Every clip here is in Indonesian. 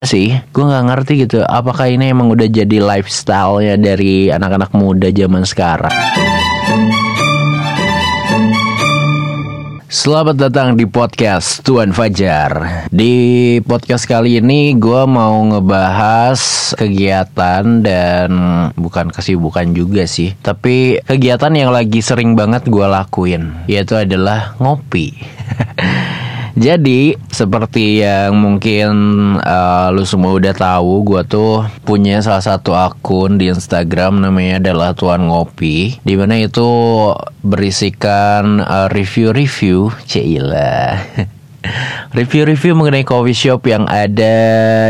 sih gue nggak ngerti gitu apakah ini emang udah jadi lifestyle ya dari anak-anak muda zaman sekarang Selamat datang di podcast Tuan Fajar. Di podcast kali ini gue mau ngebahas kegiatan dan bukan kesibukan juga sih, tapi kegiatan yang lagi sering banget gue lakuin, yaitu adalah ngopi. Jadi seperti yang mungkin uh, lu semua udah tahu, gue tuh punya salah satu akun di Instagram namanya adalah Tuan Ngopi, di mana itu berisikan uh, review-review, cila. Review-review mengenai coffee shop yang ada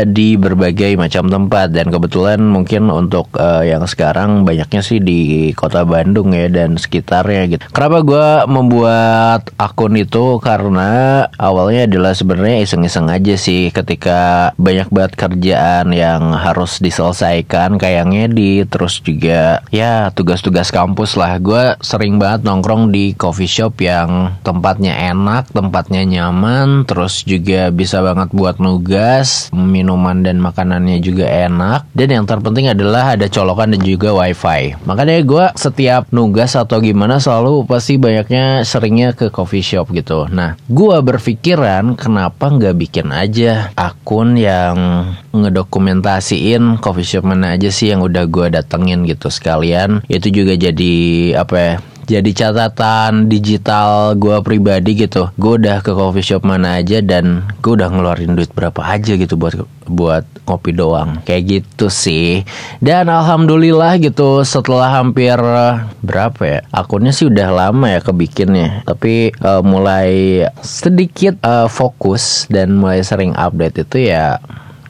di berbagai macam tempat dan kebetulan mungkin untuk uh, yang sekarang banyaknya sih di kota Bandung ya dan sekitarnya gitu. Kenapa gue membuat akun itu karena awalnya adalah sebenarnya iseng-iseng aja sih ketika banyak banget kerjaan yang harus diselesaikan kayak ngedit terus juga ya tugas-tugas kampus lah. Gue sering banget nongkrong di coffee shop yang tempatnya enak, tempatnya nyaman terus juga bisa banget buat nugas, minuman dan makanannya juga enak. Dan yang terpenting adalah ada colokan dan juga wifi. Makanya gue setiap nugas atau gimana selalu pasti banyaknya seringnya ke coffee shop gitu. Nah, gue berpikiran kenapa nggak bikin aja akun yang ngedokumentasiin coffee shop mana aja sih yang udah gue datengin gitu sekalian. Itu juga jadi apa ya? Jadi catatan digital gue pribadi gitu. Gue udah ke coffee shop mana aja dan gue udah ngeluarin duit berapa aja gitu buat buat kopi doang. Kayak gitu sih. Dan alhamdulillah gitu setelah hampir berapa ya? Akunnya sih udah lama ya kebikinnya. Tapi uh, mulai sedikit uh, fokus dan mulai sering update itu ya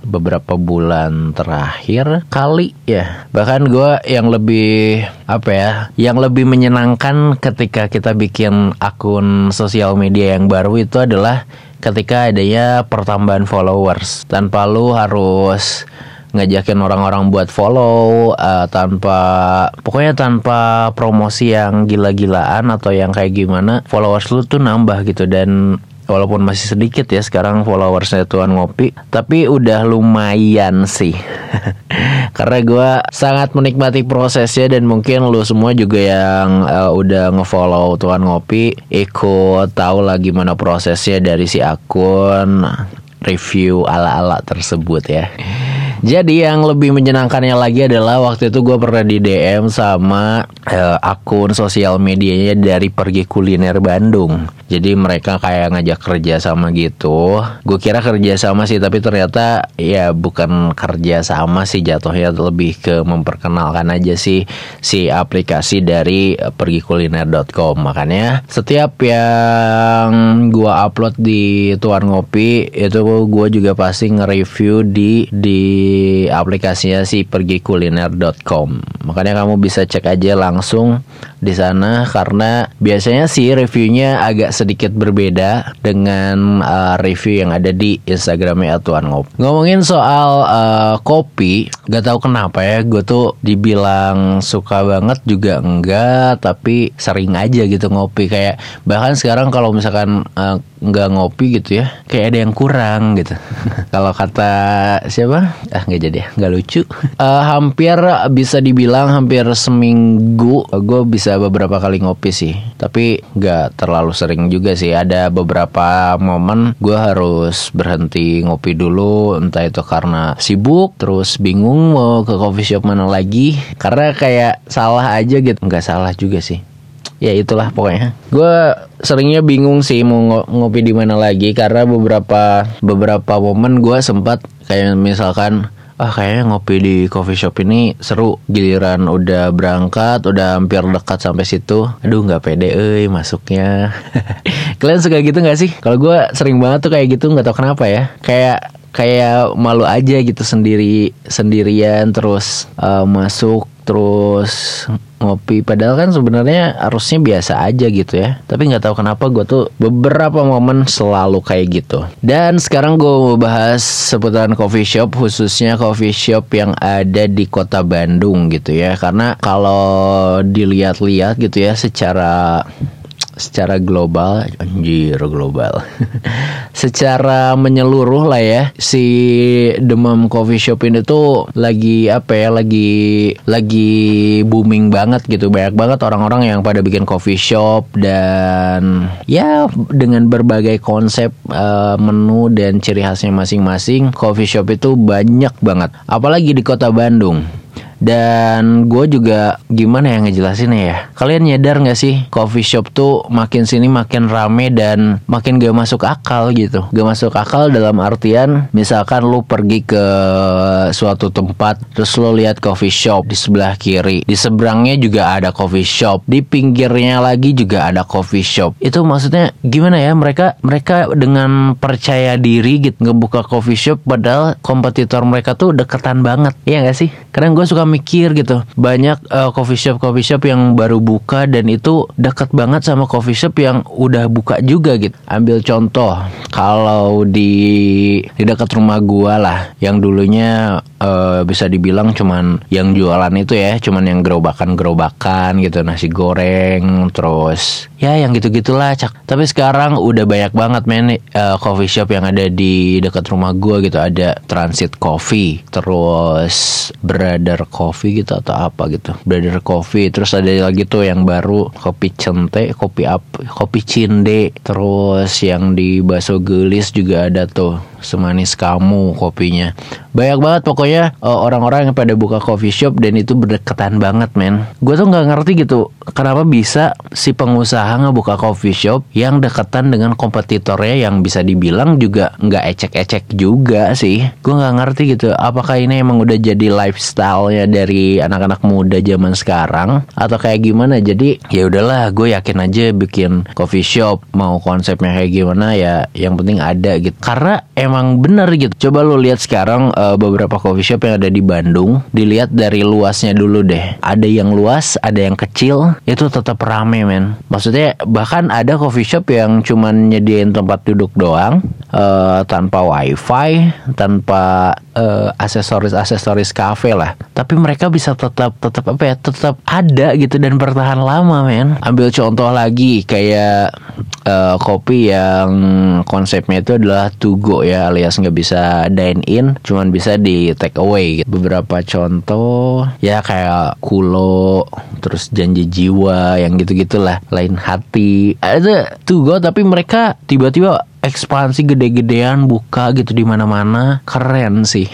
beberapa bulan terakhir kali ya. Bahkan gue yang lebih apa ya yang lebih menyenangkan ketika kita bikin akun sosial media yang baru itu adalah ketika adanya pertambahan followers. Tanpa lu harus ngajakin orang-orang buat follow uh, tanpa pokoknya tanpa promosi yang gila-gilaan atau yang kayak gimana followers lu tuh nambah gitu. Dan walaupun masih sedikit ya sekarang followersnya Tuan Ngopi. Tapi udah lumayan sih. Karena gue sangat menikmati prosesnya dan mungkin lu semua juga yang uh, udah ngefollow Tuan Ngopi ikut tahu lah gimana prosesnya dari si akun review ala-ala tersebut ya jadi yang lebih menyenangkannya lagi adalah waktu itu gue pernah di DM sama uh, akun sosial medianya dari Pergi Kuliner Bandung. Jadi mereka kayak ngajak kerja sama gitu. Gue kira kerja sama sih tapi ternyata ya bukan kerja sama sih jatuhnya lebih ke memperkenalkan aja sih si aplikasi dari pergikuliner.com. Makanya setiap yang gue upload di Tuan Ngopi itu gue juga pasti nge-review di di aplikasinya si pergikuliner.com. Makanya kamu bisa cek aja langsung di sana karena biasanya sih reviewnya agak sedikit berbeda dengan uh, review yang ada di Instagramnya Tuan Ngop. Ngomongin soal uh, kopi, gak tahu kenapa ya, gue tuh dibilang suka banget juga enggak, tapi sering aja gitu ngopi. Kayak bahkan sekarang kalau misalkan uh, nggak ngopi gitu ya kayak ada yang kurang gitu. Kalau kata siapa? Ah nggak jadi nggak lucu. Uh, hampir bisa dibilang hampir seminggu gue bisa beberapa kali ngopi sih. Tapi nggak terlalu sering juga sih. Ada beberapa momen gue harus berhenti ngopi dulu entah itu karena sibuk terus bingung mau ke coffee shop mana lagi. Karena kayak salah aja gitu. Nggak salah juga sih. Ya itulah pokoknya. Gue seringnya bingung sih mau ngopi di mana lagi. Karena beberapa beberapa momen gue sempat kayak misalkan ah kayaknya ngopi di coffee shop ini seru. Giliran udah berangkat udah hampir dekat sampai situ. Aduh nggak pede eh masuknya. Kalian suka gitu nggak sih? Kalau gue sering banget tuh kayak gitu nggak tau kenapa ya. Kayak kayak malu aja gitu sendiri sendirian terus uh, masuk terus ngopi. Padahal kan sebenarnya harusnya biasa aja gitu ya. Tapi nggak tahu kenapa gue tuh beberapa momen selalu kayak gitu. Dan sekarang gue mau bahas seputaran coffee shop khususnya coffee shop yang ada di kota Bandung gitu ya. Karena kalau dilihat-lihat gitu ya secara secara global anjir global. Secara menyeluruh lah ya si demam coffee shop ini tuh lagi apa ya lagi lagi booming banget gitu. Banyak banget orang-orang yang pada bikin coffee shop dan ya dengan berbagai konsep uh, menu dan ciri khasnya masing-masing coffee shop itu banyak banget. Apalagi di kota Bandung dan gue juga gimana ya ngejelasinnya ya? Kalian nyadar gak sih coffee shop tuh makin sini makin rame dan makin gak masuk akal gitu? Gak masuk akal dalam artian misalkan lu pergi ke suatu tempat Terus lu lihat coffee shop di sebelah kiri Di seberangnya juga ada coffee shop Di pinggirnya lagi juga ada coffee shop. Itu maksudnya gimana ya? Mereka mereka dengan percaya diri gitu ngebuka coffee shop Padahal kompetitor mereka tuh deketan banget. Iya gak sih? Karena gue suka mikir gitu. Banyak uh, coffee shop coffee shop yang baru buka dan itu dekat banget sama coffee shop yang udah buka juga gitu. Ambil contoh kalau di di dekat rumah gua lah yang dulunya uh, bisa dibilang cuman yang jualan itu ya cuman yang gerobakan gerobakan gitu nasi goreng terus ya yang gitu gitulah cak. Tapi sekarang udah banyak banget men uh, coffee shop yang ada di dekat rumah gua gitu. Ada transit coffee terus brother coffee gitu atau apa gitu. Brother coffee. Terus ada lagi tuh yang baru kopi cente kopi apa kopi cinde. Terus yang di baso gelis juga ada tuh semanis kamu kopinya banyak banget pokoknya uh, orang-orang yang pada buka coffee shop dan itu berdekatan banget men. Gue tuh nggak ngerti gitu kenapa bisa si pengusaha ngebuka coffee shop yang deketan dengan kompetitornya yang bisa dibilang juga nggak ecek-ecek juga sih. Gue nggak ngerti gitu apakah ini emang udah jadi lifestyle-nya dari anak-anak muda zaman sekarang atau kayak gimana? Jadi ya udahlah gue yakin aja bikin coffee shop mau konsepnya kayak gimana ya yang penting ada gitu. Karena emang bener gitu. Coba lu lihat sekarang uh, beberapa coffee shop yang ada di Bandung dilihat dari luasnya dulu deh. Ada yang luas ada yang kecil itu tetap rame men. Maksudnya bahkan ada coffee shop yang cuman nyediain tempat duduk doang uh, tanpa wifi tanpa uh, aksesoris aksesoris cafe lah. Tapi mereka bisa tetap tetap apa ya tetap ada gitu dan bertahan lama men. Ambil contoh lagi kayak uh, kopi yang konsepnya itu adalah to go ya alias nggak bisa dine in cuman bisa di take away gitu. beberapa contoh ya kayak kulo terus janji jiwa yang gitu gitulah lain hati ada to go tapi mereka tiba-tiba ekspansi gede-gedean buka gitu di mana-mana. Keren sih.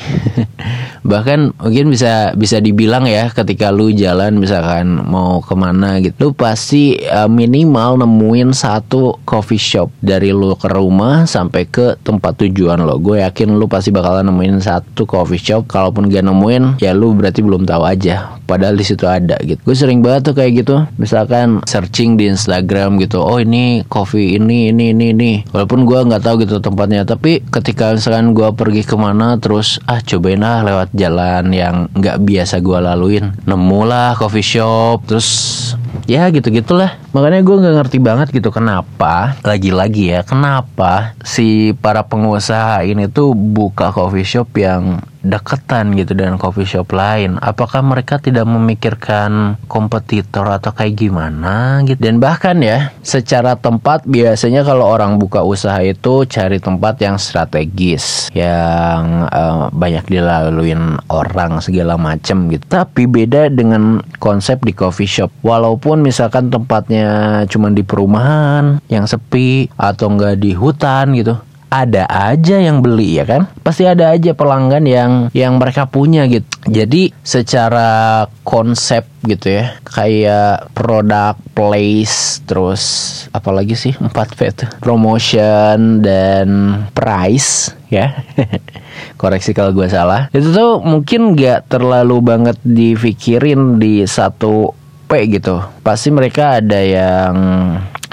Bahkan mungkin bisa bisa dibilang ya ketika lu jalan misalkan mau ke mana gitu lu pasti uh, minimal nemuin satu coffee shop dari lu ke rumah sampai ke tempat tujuan lo. Gue yakin lu pasti bakalan nemuin satu coffee shop. Kalaupun gak nemuin ya lu berarti belum tahu aja. Padahal di situ ada gitu. Gue sering banget tuh kayak gitu. Misalkan searching di Instagram gitu. Oh ini coffee ini ini ini ini. Walaupun gue nggak tahu gitu tempatnya. Tapi ketika misalkan gue pergi ke mana terus ah cobain lah lewat jalan yang nggak biasa gue laluin. Nemu lah coffee shop. Terus ya gitu gitulah makanya gue nggak ngerti banget gitu kenapa lagi-lagi ya kenapa si para pengusaha ini tuh buka coffee shop yang deketan gitu dengan coffee shop lain? Apakah mereka tidak memikirkan kompetitor atau kayak gimana gitu? Dan bahkan ya secara tempat biasanya kalau orang buka usaha itu cari tempat yang strategis yang uh, banyak dilaluin orang segala macem gitu. Tapi beda dengan konsep di coffee shop walaupun misalkan tempatnya cuma di perumahan yang sepi atau enggak di hutan gitu ada aja yang beli ya kan? Pasti ada aja pelanggan yang yang mereka punya gitu. Jadi secara konsep gitu ya kayak produk place terus apalagi sih? 4P itu promotion dan price ya. Koreksi kalau gue salah. Itu tuh mungkin gak terlalu banget dipikirin di satu P gitu. Pasti mereka ada yang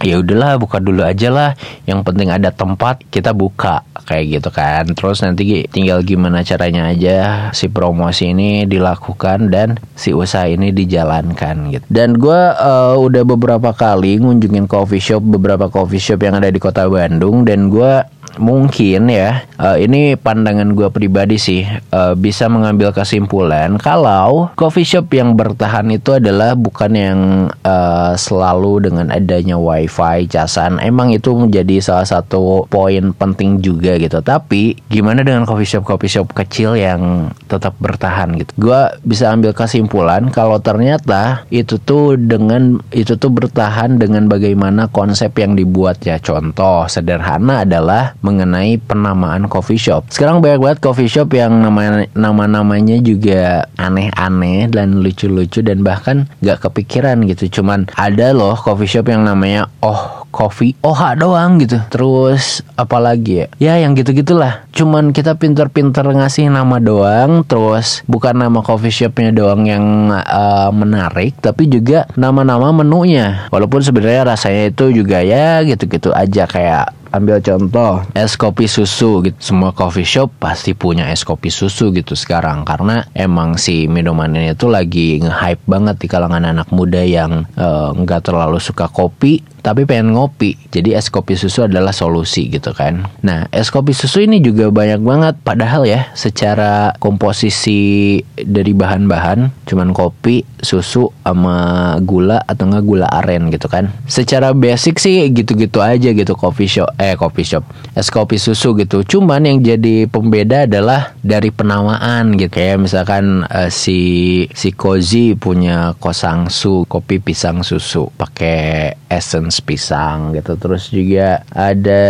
ya udahlah buka dulu aja lah. Yang penting ada tempat kita buka kayak gitu kan. Terus nanti tinggal gimana caranya aja si promosi ini dilakukan dan si usaha ini dijalankan gitu. Dan gue uh, udah beberapa kali ngunjungin coffee shop beberapa coffee shop yang ada di kota Bandung. Dan gue mungkin ya. Uh, ini pandangan gue pribadi sih. Uh, bisa mengambil kesimpulan kalau coffee shop yang bertahan itu adalah bukan yang uh, selalu dengan adanya wifi casan. Emang itu menjadi salah satu poin penting juga gitu. Tapi gimana dengan coffee shop coffee shop kecil yang tetap bertahan gitu? Gue bisa ambil kesimpulan kalau ternyata itu tuh dengan itu tuh bertahan dengan bagaimana konsep yang dibuat ya. Contoh sederhana adalah mengenai penamaan coffee shop. Sekarang banyak banget coffee shop yang nama nama-namanya juga aneh-aneh dan lucu-lucu dan bahkan gak kepikiran gitu. Cuman ada loh coffee shop yang namanya Oh Coffee, OH doang gitu. Terus apalagi ya? Ya yang gitu-gitulah. Cuman kita pinter-pinter ngasih nama doang. Terus bukan nama coffee shopnya doang yang uh, menarik, tapi juga nama-nama menunya. Walaupun sebenarnya rasanya itu juga ya gitu-gitu aja kayak ambil contoh. Es kopi susu gitu. Semua coffee shop pasti punya es kopi susu gitu sekarang. Karena emang si minuman ini tuh lagi nge-hype banget di kalangan anak muda yang eh, nggak uh, terlalu suka kopi tapi pengen ngopi. Jadi es kopi susu adalah solusi gitu kan. Nah, es kopi susu ini juga banyak banget padahal ya secara komposisi dari bahan-bahan cuman kopi, susu sama gula atau enggak gula aren gitu kan. Secara basic sih gitu-gitu aja gitu kopi shop eh kopi shop. Es kopi susu gitu. Cuman yang jadi pembeda adalah dari penamaan gitu. Kayak misalkan uh, si si Kozi punya kosangsu kopi pisang susu pakai essence pisang gitu. Terus juga ada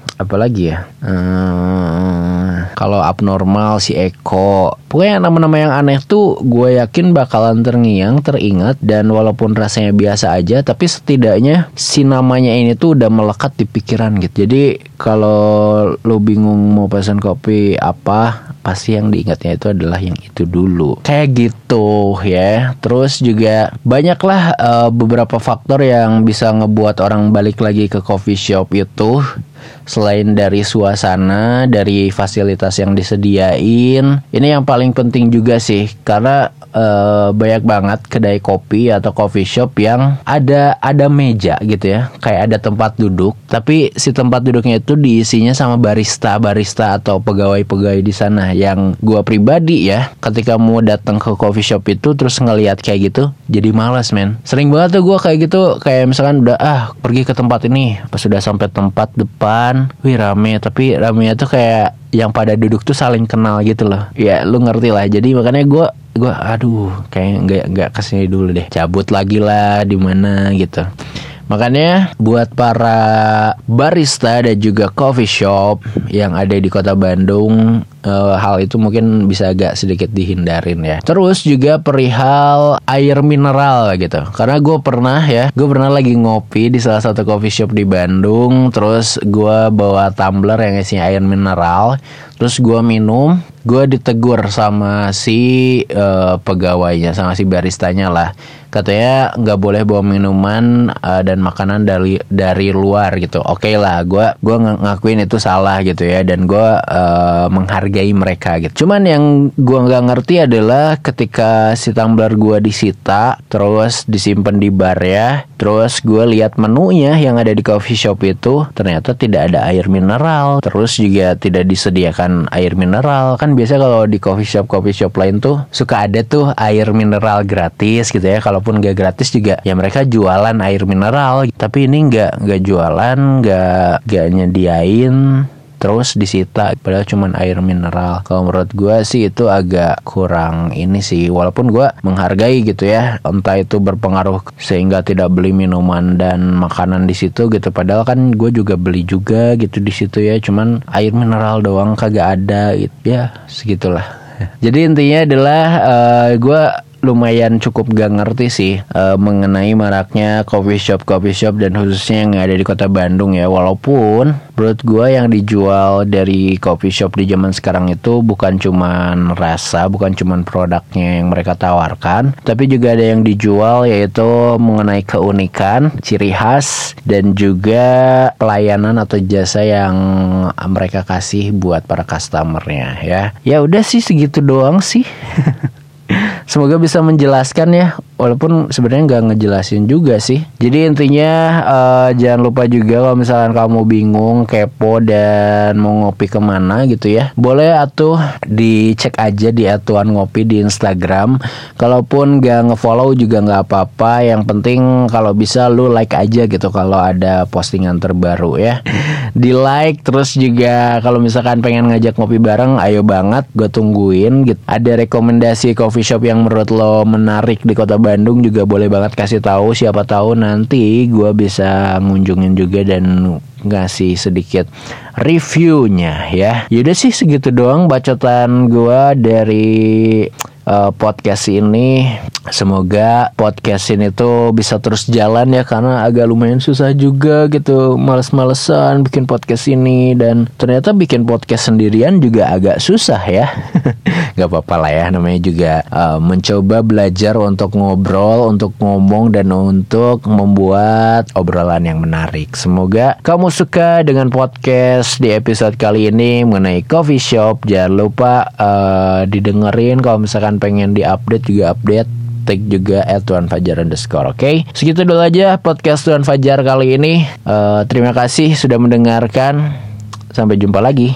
apa lagi ya? Hmm, kalau abnormal si Eko. Pokoknya nama-nama yang aneh tuh gue yakin bakalan terngiang teringat. Dan walaupun rasanya biasa aja tapi setidaknya si namanya ini tuh udah melekat di pikiran gitu. Jadi kalau lo bingung mau pesan kopi apa pasti yang diingatnya itu adalah yang itu dulu. Kayak gitu ya. Terus juga banyaklah uh, beberapa faktor yang bisa ngebuat orang balik lagi ke coffee shop itu selain dari suasana, dari fasilitas yang disediain. Ini yang paling penting juga sih karena uh, banyak banget kedai kopi atau coffee shop yang ada ada meja gitu ya, kayak ada tempat duduk, tapi si tempat duduknya itu diisinya sama barista, barista atau pegawai-pegawai di sana yang gua pribadi ya, ketika mau datang ke coffee shop itu terus ngelihat kayak gitu, jadi malas men. Sering banget tuh gua kayak gitu, kayak misalkan udah ah pergi ke tempat ini, pas sudah sampai tempat depan wih rame. Tapi ramenya tuh kayak yang pada duduk tuh saling kenal gitu loh. Ya lu ngerti lah. Jadi makanya gue gue aduh kayak nggak nggak ke sini dulu deh. Cabut lagi lah di mana gitu Makanya buat para barista dan juga coffee shop yang ada di kota Bandung uh, hal itu mungkin bisa agak sedikit dihindarin ya. Terus juga perihal air mineral gitu. Karena gue pernah ya, gue pernah lagi ngopi di salah satu coffee shop di Bandung. Terus gue bawa tumbler yang isinya air mineral. Terus gue minum, gue ditegur sama si uh, pegawainya, sama si baristanya lah. Katanya nggak boleh bawa minuman uh, dan makanan dari dari luar gitu. Oke okay lah gue ng ngakuin itu salah gitu ya dan gue uh, menghargai mereka gitu. Cuman yang gue nggak ngerti adalah ketika si tumbler gue disita terus disimpan di bar ya terus gue lihat menunya yang ada di coffee shop itu ternyata tidak ada air mineral. Terus juga tidak disediakan air mineral. Kan biasa kalau di coffee shop coffee shop lain tuh suka ada tuh air mineral gratis gitu ya. Kalau walaupun gak gratis juga ya mereka jualan air mineral. Tapi ini nggak nggak jualan nggak nggak nyediain terus disita. Padahal cuman air mineral. Kalau menurut gue sih itu agak kurang ini sih. Walaupun gue menghargai gitu ya entah itu berpengaruh sehingga tidak beli minuman dan makanan di situ gitu. Padahal kan gue juga beli juga gitu di situ ya. Cuman air mineral doang kagak ada gitu. Ya segitulah. Jadi intinya adalah uh, eh, gue lumayan cukup gak ngerti sih uh, mengenai maraknya coffee shop coffee shop dan khususnya yang ada di kota Bandung ya. Walaupun menurut gue yang dijual dari coffee shop di zaman sekarang itu bukan cuman rasa bukan cuman produknya yang mereka tawarkan tapi juga ada yang dijual yaitu mengenai keunikan ciri khas dan juga pelayanan atau jasa yang mereka kasih buat para customernya ya. Ya udah sih segitu doang sih Semoga bisa menjelaskan ya walaupun sebenarnya nggak ngejelasin juga sih. Jadi intinya uh, jangan lupa juga kalau misalkan kamu bingung, kepo dan mau ngopi ke mana gitu ya, boleh atuh dicek aja di atuan ngopi di Instagram. Kalaupun nggak ngefollow juga nggak apa-apa. Yang penting kalau bisa lu like aja gitu kalau ada postingan terbaru ya. Di like terus juga kalau misalkan pengen ngajak ngopi bareng, ayo banget, gue tungguin. Gitu. Ada rekomendasi coffee shop yang menurut lo menarik di kota juga boleh banget kasih tahu. Siapa tahu nanti gue bisa ngunjungin juga dan ngasih sedikit reviewnya ya. Yaudah sih segitu doang bacotan gue dari uh, podcast ini. Semoga podcast ini tuh bisa terus jalan ya karena agak lumayan susah juga gitu males-malesan bikin podcast ini dan ternyata bikin podcast sendirian juga agak susah ya. Gak apa-apa lah ya namanya juga uh, mencoba belajar untuk ngobrol, untuk ngomong dan untuk membuat obrolan yang menarik. Semoga suka dengan podcast di episode kali ini mengenai coffee shop. Jangan lupa uh, didengerin kalau misalkan pengen diupdate juga update tag juga at Tuan Fajar underscore oke okay? segitu dulu aja podcast Tuan Fajar kali ini uh, terima kasih sudah mendengarkan sampai jumpa lagi